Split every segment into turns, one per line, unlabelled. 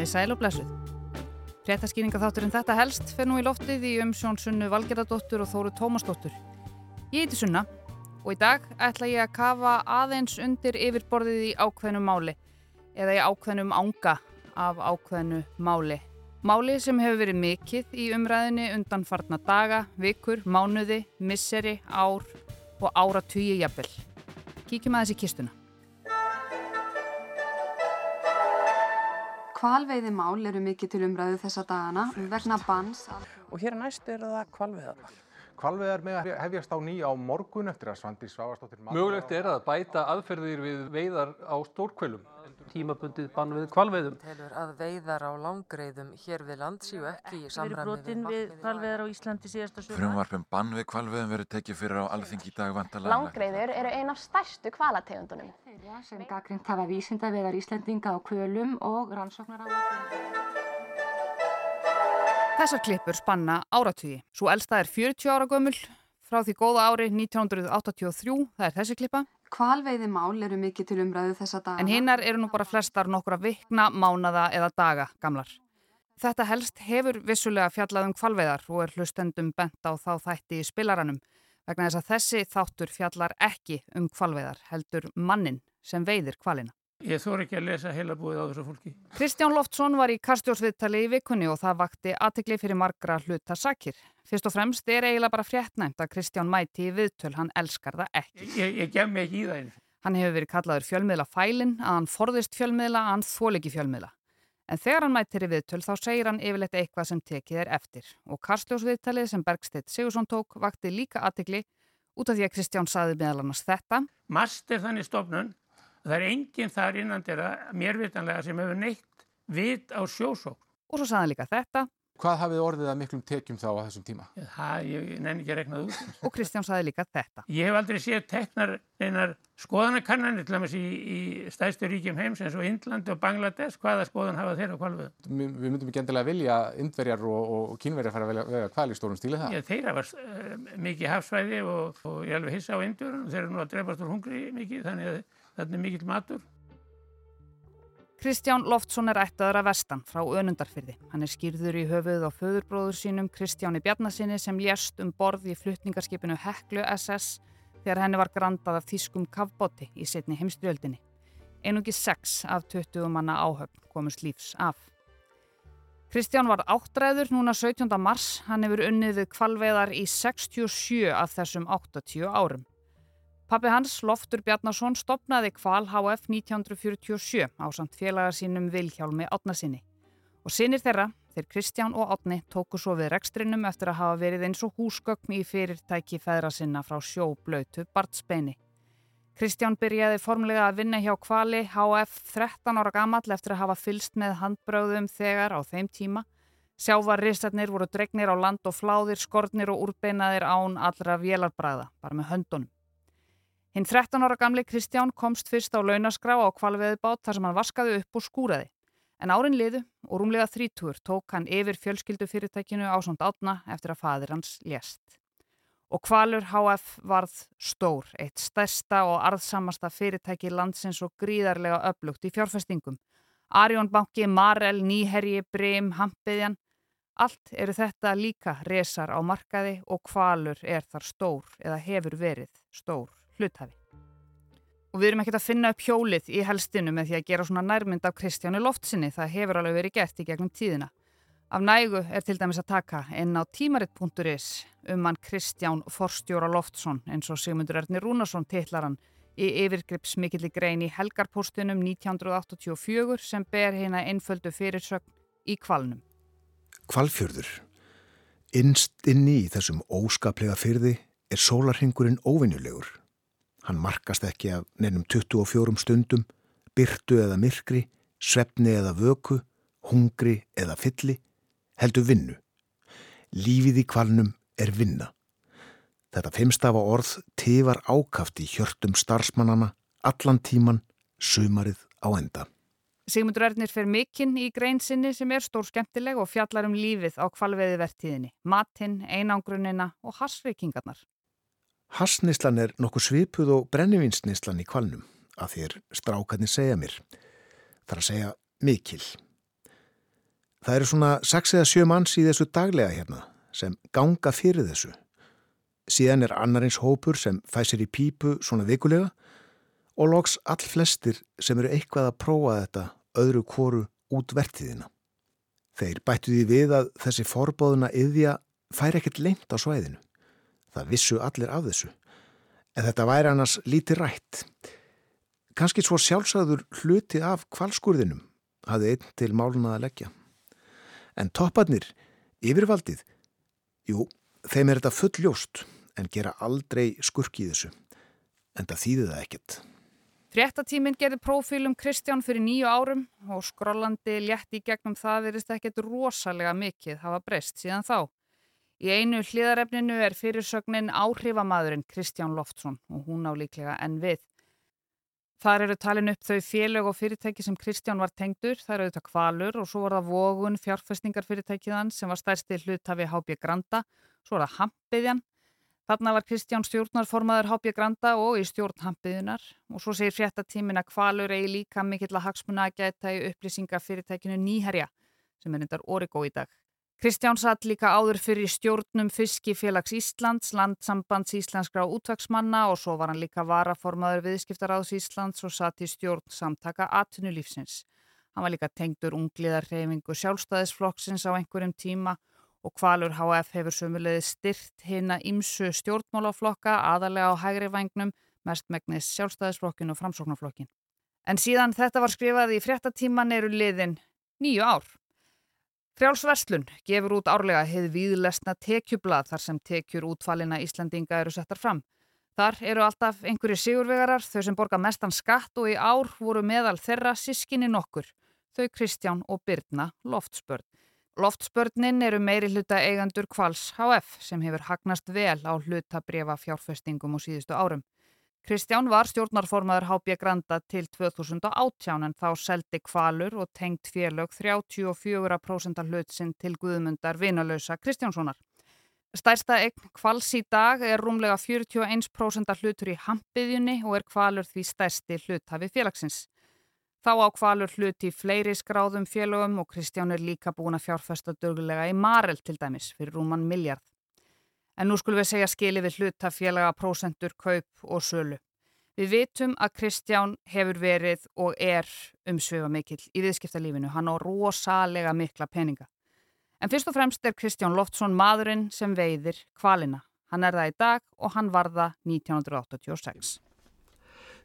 Komið í sæl og blessuð. Fréttaskýringa þátturinn þetta helst fer nú í loftið í umsjón Sunnu Valgerðardóttur og Þóru Tómasdóttur. Ég heiti Sunna og í dag ætla ég að kafa aðeins undir yfirborðið í ákveðnum máli eða í ákveðnum ánga af ákveðnu máli. Máli sem hefur verið mikill í umræðinni undan farna daga, vikur, mánuði, misseri, ár og ára tugi jafnvel. Kíkjum aðeins í kistuna.
Kvalveiði mál eru mikið til umræðu þessa dagana vegna bans.
Og hér næst eru það kvalveiðarnar.
Kvalveðar með að hefjast á ný á morgun eftir að Svandi Svavastóttir
Mögulegt er að bæta aðferðir við veiðar á stórkvölum.
Tímabundið bann við kvalveiðum.
Telur að veiðar á langreiðum hér við land séu ekki í samræmi
við við kvalveiðar á Íslandi síðasta sumar.
Frumvarpum bann við kvalveiðum verður tekið fyrir á alþingi í dag vantalega.
Langreiður eru ein af stærstu kvalategundunum.
Þeirra sem gaggrind hafa vísinda veðar Íslandinga á kvölum og rannsóknar á
Þessar klippur spanna áratugi. Svo elsta er 40 ára gömul frá því góða ári 1983, það er þessi klippa.
Kvalveiði mál eru mikið til umræðu þessa daga.
En hinnar eru nú bara flestar nokkura vikna, mánada eða daga gamlar. Þetta helst hefur vissulega fjallað um kvalveiðar og er hlustendum bent á þá þætti í spilaranum vegna þess að þessi þáttur fjallar ekki um kvalveiðar heldur mannin sem veiðir kvalina.
Ég þór ekki að lesa heila búið á þessu fólki.
Kristján Loftsson var í kastjósviðtali í vikunni og það vakti aðtegli fyrir margra hluta sakir. Fyrst og fremst er eiginlega bara fréttnæmt að Kristján mæti í viðtöl, hann elskar það ekki.
Ég, ég gef mig ekki í það einu.
Hann hefur verið kallaður fjölmiðla fælin, að hann forðist fjölmiðla, að hann þóliki fjölmiðla. En þegar hann mætir í viðtöl þá segir hann yfirleitt eitthvað sem tekið er eftir. Og kastjósviðtalið sem Bergstedt Sigursson saði
er Það er enginn þar innan þeirra, mér vitanlega, sem hefur neitt vit á sjósókn.
Og svo sagði hann líka þetta.
Hvað hafið orðið að miklum tekjum þá á þessum tíma?
Það, ég nenni ekki að rekna það út.
Og Kristján sagði líka þetta.
Ég hef aldrei séð teknar einar skoðanakannanir til dæmis í, í stæðstu ríkjum heims eins og Índlandi og Bangladesh. Hvaða skoðan hafa þeirra kvalvöðu?
Við myndum ekki endilega vilja indverjar og, og kínverjar fara að velja kval í stórum stíli það?
Já, þeirra var uh, mikið hafsvæði og, og ég alveg hissa á indverjum. Þeir eru nú að drefast úr hungri mikið þannig að Þetta er mikill matur.
Kristján Loftsson er ættaður að vestan frá önundarfyrði. Hann er skýrður í höfuð á föðurbróður sínum Kristjáni Bjarnasinni sem lést um borð í flutningarskipinu Heklu SS þegar henni var grandað af þýskum kavbóti í setni heimstriöldinni. Einungi 6 af 20 manna áhöfn komust lífs af. Kristján var áttræður núna 17. mars. Hann hefur unnið við kvalveðar í 67 af þessum 80 árum. Pappi hans, Loftur Bjarnason, stopnaði Kval HF 1947 á samt félagar sínum Vilhjálmi Átnasinni. Og sinir þeirra, þeir Kristján og Átni, tóku svo við rekstrinum eftir að hafa verið eins og húsgögn í fyrirtæki feðra sinna frá sjóblautu Bartsbeini. Kristján byrjaði formlega að vinna hjá Kvali HF 13 ára gamall eftir að hafa fylst með handbröðum þegar á þeim tíma. Sjávarristarnir voru dregnir á land og fláðir, skornir og úrbeinaðir án allra vélarbræða, bara með höndunum. Hinn 13 ára gamli Kristján komst fyrst á launaskrá á kvalveðibát þar sem hann vaskaði upp og skúraði. En árin liðu og rúmlega þrítúr tók hann yfir fjölskyldu fyrirtækinu á samt átna eftir að fadir hans lést. Og Kvalur HF varð stór, eitt stærsta og arðsamasta fyrirtæki landsins og gríðarlega upplugt í fjárfestingum. Arjónbanki, Marel, Nýherji, Breim, Hampiðjan, allt eru þetta líka resar á markaði og Kvalur er þar stór eða hefur verið stór hluthafi. Og við erum ekkert að finna upp hjólið í helstinu með því að gera svona nærmynd af Kristjáni Loftsinni, það hefur alveg verið gert í gegnum tíðina. Af nægu er til dæmis að taka inn á tímaritt.is um hann Kristján Forstjóra Loftsson eins og Sigmundur Erni Rúnarsson tillaran í yfirgripsmikilli grein í helgarpostunum 1984 sem ber hérna einföldu fyrirsögn í kvalnum.
Kvalfjörður. Innst inni í þessum óskaplega fyrði er sólarhingurinn óvinnulegur. Hann markast ekki af nefnum 24 stundum, byrtu eða myrkri, svefni eða vöku, hungri eða fylli, heldur vinnu. Lífið í kvalnum er vinna. Þetta fimmstafa orð tifar ákaft í hjörtum starfsmannana, allan tíman, sumarið á enda.
Sigmundur Ernir fer mikinn í greinsinni sem er stór skemmtileg og fjallar um lífið á kvalveði vertíðinni, matinn, einangrunina og hassreikingarnar.
Hassnislan er nokkuð svipuð og brennivinsnislan í kvalnum að þér strákarnir segja mér. Það er að segja mikil. Það eru svona 6 eða 7 manns í þessu daglega hérna sem ganga fyrir þessu. Síðan er annarins hópur sem fæsir í pípu svona vikulega og loks all flestir sem eru eitthvað að prófa þetta öðru kóru út vertiðina. Þeir bættu því við að þessi forbóðuna yðja fær ekkert lengt á svæðinu. Það vissu allir af þessu. En þetta væri annars lítið rætt. Kanski svo sjálfsagður hluti af kvalskurðinum hafði einn til máluna að leggja. En topparnir, yfirvaldið, jú, þeim er þetta full ljóst en gera aldrei skurki í þessu. En það þýði það ekkert.
Fréttatíminn gerði prófílum Kristján fyrir nýju árum og skrollandi létti í gegnum það verist ekkert rosalega mikið hafa breyst síðan þá. Í einu hliðarefninu er fyrirsögnin áhrifamadurinn Kristján Loftsson og hún á líklega enn við. Þar eru talin upp þau félög og fyrirtæki sem Kristján var tengdur, eru auðvitað kvalur og svo var það vogun fjárfestingarfyrirtækiðan sem var stærsti hlutafi HB Granda, svo var það Hampiðjan. Þarna var Kristján stjórnarformaður HB Granda og í stjórn Hampiðjunar og svo segir fréttatímin að kvalur eigi líka mikill að hagsmuna að geta í upplýsingafyrirtækinu Nýherja sem er endar Origo í dag. Kristján satt líka áður fyrir stjórnum Fiskifélags Íslands, Landsambands Íslenskra útvaksmanna og svo var hann líka varaformaður viðskiptaráðs Íslands og satt í stjórn samtaka atvinnulífsins. Hann var líka tengdur ungliðarhefingu sjálfstæðisflokksins á einhverjum tíma og Kvalur HF hefur sömulegði styrt hinn að ymsu stjórnmálaflokka aðalega á hægri vagnum, mest megnis sjálfstæðisflokkin og framsóknarflokkin. En síðan þetta var skrifað í fréttatíman eru liðin nýju ár. Frjálsverslun gefur út árlega heið viðlesna tekjublað þar sem tekjur útfalina Íslandinga eru settar fram. Þar eru alltaf einhverju sigurvegarar, þau sem borga mestan skatt og í ár voru meðal þeirra sískinni nokkur, þau Kristján og Birna Loftsbörn. Loftsbörnin eru meiri hluta eigandur Kvals HF sem hefur hagnast vel á hlutabriða fjárfestingum og síðustu árum. Kristján var stjórnarformaður HB Granda til 2018 en þá seldi kvalur og tengt félög 34% hlutsinn til Guðmundar vinalösa Kristjánssonar. Stærsta eign kvals í dag er rúmlega 41% hlutur í hampiðjunni og er kvalur því stærsti hluthafi félagsins. Þá á kvalur hlut í fleiri skráðum félögum og Kristján er líka búin að fjárfesta dögulega í Marel til dæmis fyrir rúman miljard. En nú skulum við segja skili við hlutafélaga, prósendur, kaup og sölu. Við vitum að Kristján hefur verið og er umsvefa mikill í viðskiptalífinu. Hann á rosalega mikla peninga. En fyrst og fremst er Kristján Loftsson maðurinn sem veiðir kvalina. Hann er það í dag og hann var það 1986.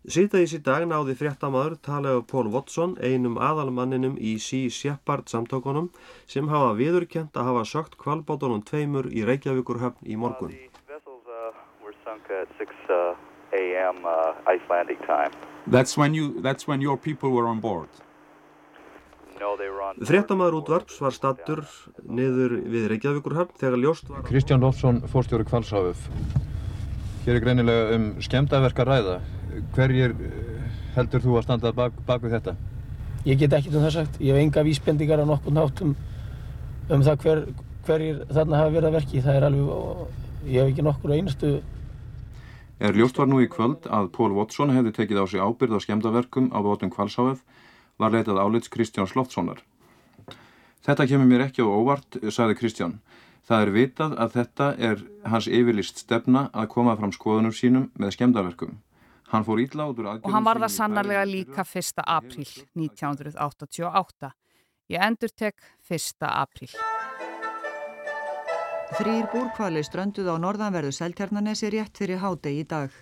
Sýtaðis í dag náði fréttamaður talaðu Pól Watson, einum aðalmanninum í Sea Shepherd samtökunum sem hafa viðurkjent að hafa sökt kvalbátunum tveimur í Reykjavíkurhöfn í morgun.
That's when, you, that's when your people were on board?
Fréttamaður útvarps var stattur niður við Reykjavíkurhöfn þegar ljóst var...
Kristján Lofsson, fórstjóri Kvalsáöf. Hér er greinilega um skemdaverka ræða. Hverjir heldur þú að standa bak, bak við þetta?
Ég get ekkert um það sagt. Ég hef enga vísbendingar á nokkur nátt um, um það hver, hverjir þarna hafa verið að verki. Það er alveg, ég hef ekki nokkur einustu.
Er ljóst var nú í kvöld að Pól Watson hefði tekið á sig ábyrð á skemdaverkum á bótum Kvalsáöf var leitað álits Kristján Slottssonar. Þetta kemur mér ekki á óvart, sagði Kristján. Það er vitað að þetta er hans yfirlist stefna að koma fram skoðunum sínum með skemdaverkum. Hann fór ítla út úr aðgjörðum...
Og hann var það sannarlega líka 1. apríl 1988. Ég endur tek 1. apríl.
Þrýr búrkvali strönduð á norðanverðu Seltjarnanesi rétt fyrir hádegi í dag.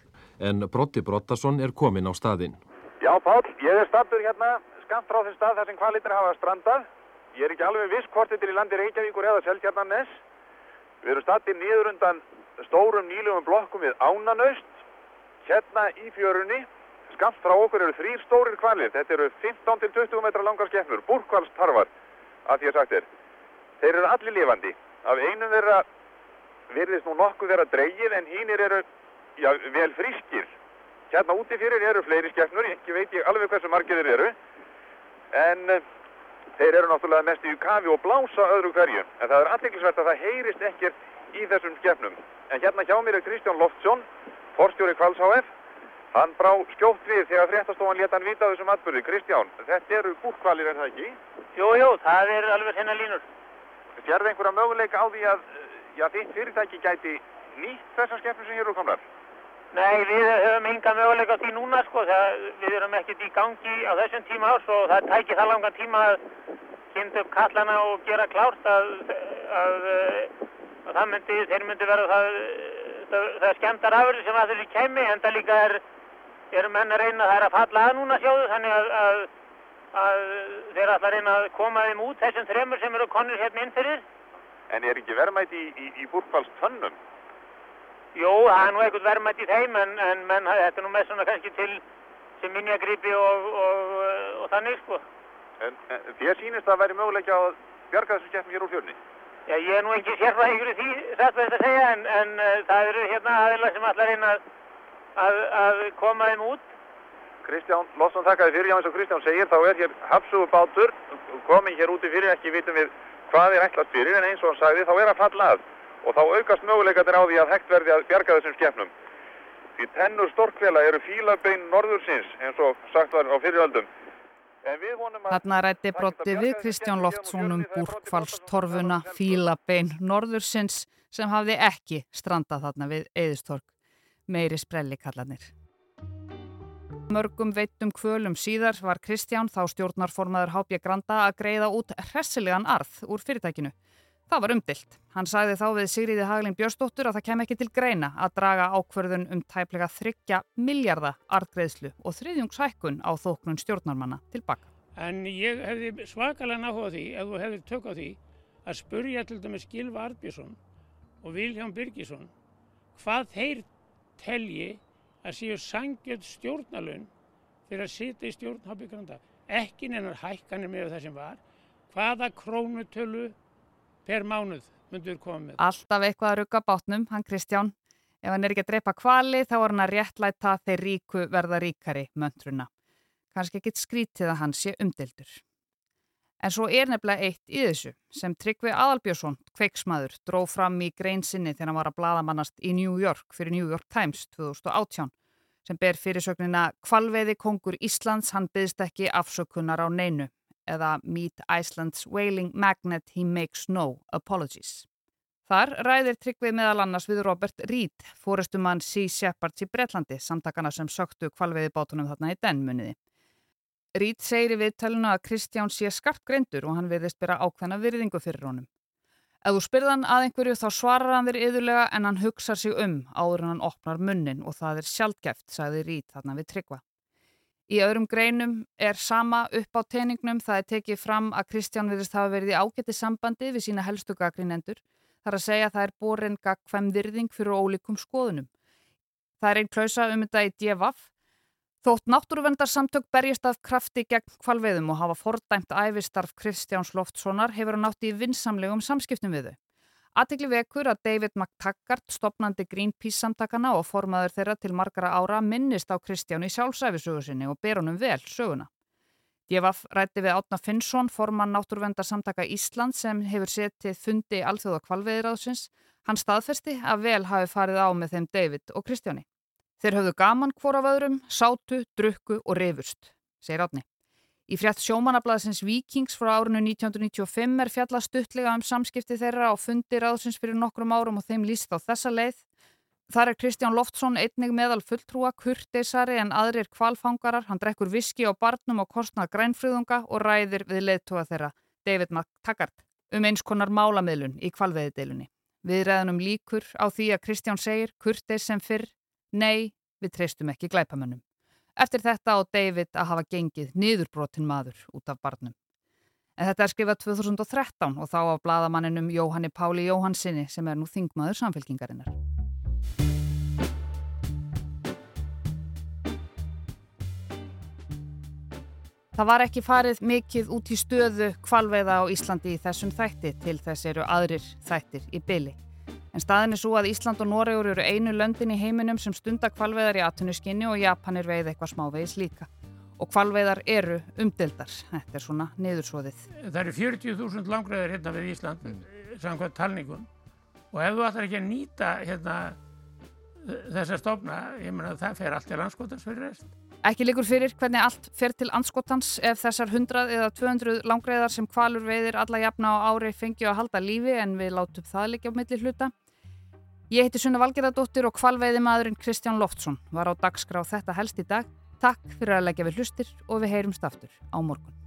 En Brotti Brottason er komin á staðinn.
Já, Pál, ég er stattur hérna skamt frá þess stað þar sem kvalitir hafa strandað. Ég er ekki alveg viss hvort þetta er í landi Reykjavíkur eða Seltjarnanes. Við erum stattir nýður undan stórum nýlugum blokkum við Ánanaust. Hérna í fjörunni, skamt frá okkur eru þrýr stórir kvalir. Þetta eru 15-20 metra langar skeffnur, búrkvalstarfar, að því að sagt er. Þeir eru allir lifandi. Af einum þeirra verðist nú nokkuð vera dreigið en hínir eru já, vel frískir. Hérna úti fyrir eru fleiri skeffnur, ekki veit ég alveg hversu margir þeir eru. En uh, þeir eru náttúrulega mest í kafi og blása öðru hverju. En það er aðteglisvert að það heyrist ekkert í þessum skeffnum. En hérna hjá mér er Kristján Loftsson, forstjóri Kvals HF. Hann brá skjótt við þegar fréttastofan leta hann vita þessum atbyrði. Kristján, þetta eru búrkvalir er það ekki?
Jú, jú, það er alveg hennar línur.
Sérðu einhverja möguleika á því að já, þitt fyrirtæki gæti nýtt þessar skemmur sem hér eru komnar?
Nei, við höfum enga möguleika á því núna sko, það, við erum ekkert í gangi á þessum tíma árs og það tækir það langan tíma að kynna upp kallana og gera klárt að, að, að það myndi, þeir myndi vera það, það, það skemmtar afurði sem að þessu kemi en það líka er, eru menn að reyna það er að falla að núna sjóðu þannig að, að, að þeir að reyna að koma þeim út þessum þremur sem eru konur hérna inn fyrir.
En er ekki verðmætt í, í, í búrkvalstönnum?
Jú, það er nú eitthvað verðmætt í þeim en, en menn, þetta er nú með svona kannski til sem minnjagripi og, og, og þannig sko.
En, en þér sýnist að væri möguleika að bjarga þessum skemmum hér úr fjörni?
Já, ég er nú ekki sérfræðingur í því, satt með þetta að segja, en, en uh, það eru hérna aðeins sem allar reyna að, að, að koma þeim út.
Kristján Lótsson þakkaði fyrir, já eins og Kristján segir, þá er hér hafsugubátur, komin hér úti fyrir, ekki vitum við hvað er ætlast fyrir, en eins og hann sagði, þá er að falla að og þá aukast möguleikatir á því að hægt verði að bjarga þessum skefnum. Því tennur storkvela eru fílabein norðursins eins og sagt var á fyriröldum.
Þarna rætti brotti við Kristján Loftsson um búrkvalstorfuna fílabein norðursins sem hafði ekki strandað þarna við Eðistorg. Meiri sprelli kallanir. Mörgum veitum kvölum síðar var Kristján þá stjórnarformaður Hápja Granda að greiða út hressilegan arð úr fyrirtækinu. Það var umdilt. Hann sagði þá við Sigriði Haglin Björnsdóttur að það kem ekki til greina að draga ákverðun um tæplega þryggja miljarda artgreðslu og þriðjungshækkun á þóknun stjórnarmanna tilbaka.
En ég hefði svakalega náhuga því, ef þú hefði tök á því, að spurja til dæmis Gilva Arbjörnsson og Vilján Byrkisson hvað þeir telji að séu sangjöld stjórnalun fyrir að sitja í stjórn Hábyggranda. Ekki neinar hækkanir með það sem var. Hvaða krónutölu per mánuð myndur koma með.
Alltaf eitthvað að rugga bátnum, hann Kristján. Ef hann er ekki að dreipa kvali þá er hann að réttlæta þeir ríku verða ríkari möntruna. Kanski ekkit skrítið að hann sé umdeldur. En svo er nefnilega eitt í þessu sem Tryggvi Adalbjörnsson, kveiksmaður, dró fram í greinsinni þegar hann var að bladamannast í New York fyrir New York Times 2018 sem ber fyrirsögnina Kvalveiði kongur Íslands, hann byggst ekki afsökunar á neinu eða Meet Iceland's Whaling Magnet He Makes No Apologies. Þar ræðir tryggvið meðal annars við Robert Reed, fórestumann Sea Shepherds í Breitlandi, samtakana sem söktu kvalveiði bátunum þarna í dennmuniði. Reed segir í viðtælunu að Kristján sé skarp greindur og hann virðist byrja ákveðna virðingu fyrir honum. Ef þú spyrðan að einhverju þá svarar hann þér yðurlega en hann hugsa sig um áður en hann opnar munnin og það er sjálfgeft, sagði Reed þarna við tryggva. Í öðrum greinum er sama upp á teiningnum það er tekið fram að Kristján virðist hafa verið í ágætti sambandi við sína helstu gaggrinendur þar að segja að það er borin gagkvæm virðing fyrir ólíkum skoðunum. Það er einn klausa um þetta í DFF. Þótt náttúruvendarsamtök berjast af krafti gegn kvalveðum og hafa fordæmt æfistarf Kristjáns Loftssonar hefur hann átt í vinsamlegum samskiptum við þau. Aðtikli vekur að David McTaggart, stopnandi Greenpeace samtakana og formaður þeirra til margara ára minnist á Kristján í sjálfsæfisögu sinni og ber honum vel söguna. Djefaf rætti við Átna Finnsson, forman náttúruvendarsamtaka Ísland sem hefur setið fundi alþjóða kvalveðiráðsins. Hann staðfesti að vel hafi farið á með þeim David og Kristjáni. Þeir höfðu gaman hvora vöðrum, sátu, drukku og reyfust, segir Átni. Í frétt sjómanablaðsins Vikings frá árinu 1995 er fjalla stuttlega um samskipti þeirra á fundi ráðsins fyrir nokkrum árum og þeim líst á þessa leið. Þar er Kristján Loftsson einnig meðal fulltrúa, kurteisari en aðrir kvalfangarar. Hann drekkur viski á barnum og kostnað grænfröðunga og ræðir við leðtóa þeirra, David McTaggart, um eins konar málamiðlun í kvalveðideilunni. Við ræðunum líkur á því að Kristján segir, kurteis sem fyrr, nei, við treystum ekki glæpamönnum. Eftir þetta á David að hafa gengið niðurbrotin maður út af barnum. En þetta er skrifað 2013 og þá á bladamanninum Jóhanni Páli Jóhansinni sem er nú þingmaður samfélkingarinnar. Það var ekki farið mikið út í stöðu kvalveiða á Íslandi í þessum þætti til þess eru aðrir þættir í byli. En staðin er svo að Ísland og Noregur eru einu löndin í heiminum sem stunda kvalveðar í atvinnuskinni og Japanir veið eitthvað smávegis líka. Og kvalveðar eru umdildar. Þetta er svona niðursóðið.
Það eru 40.000 langræðir hérna við Ísland, mm. samkvæmt talningum. Og ef þú ætlar ekki að nýta hérna,
þessa stofna, ég menna það fer allt til anskotans fyrir rest.
Ekki líkur fyrir hvernig allt fer til anskotans ef þessar 100 eða 200 langreiðar sem kvalur veiðir alla jafna á ári fengju að halda lífi en við látum það líka á milli hluta. Ég heiti Sunna Valgerðardóttir og kvalveiði maðurinn Kristján Loftsson var á dagskrá þetta helst í dag. Takk fyrir að leggja við hlustir og við heyrumst aftur á morgun.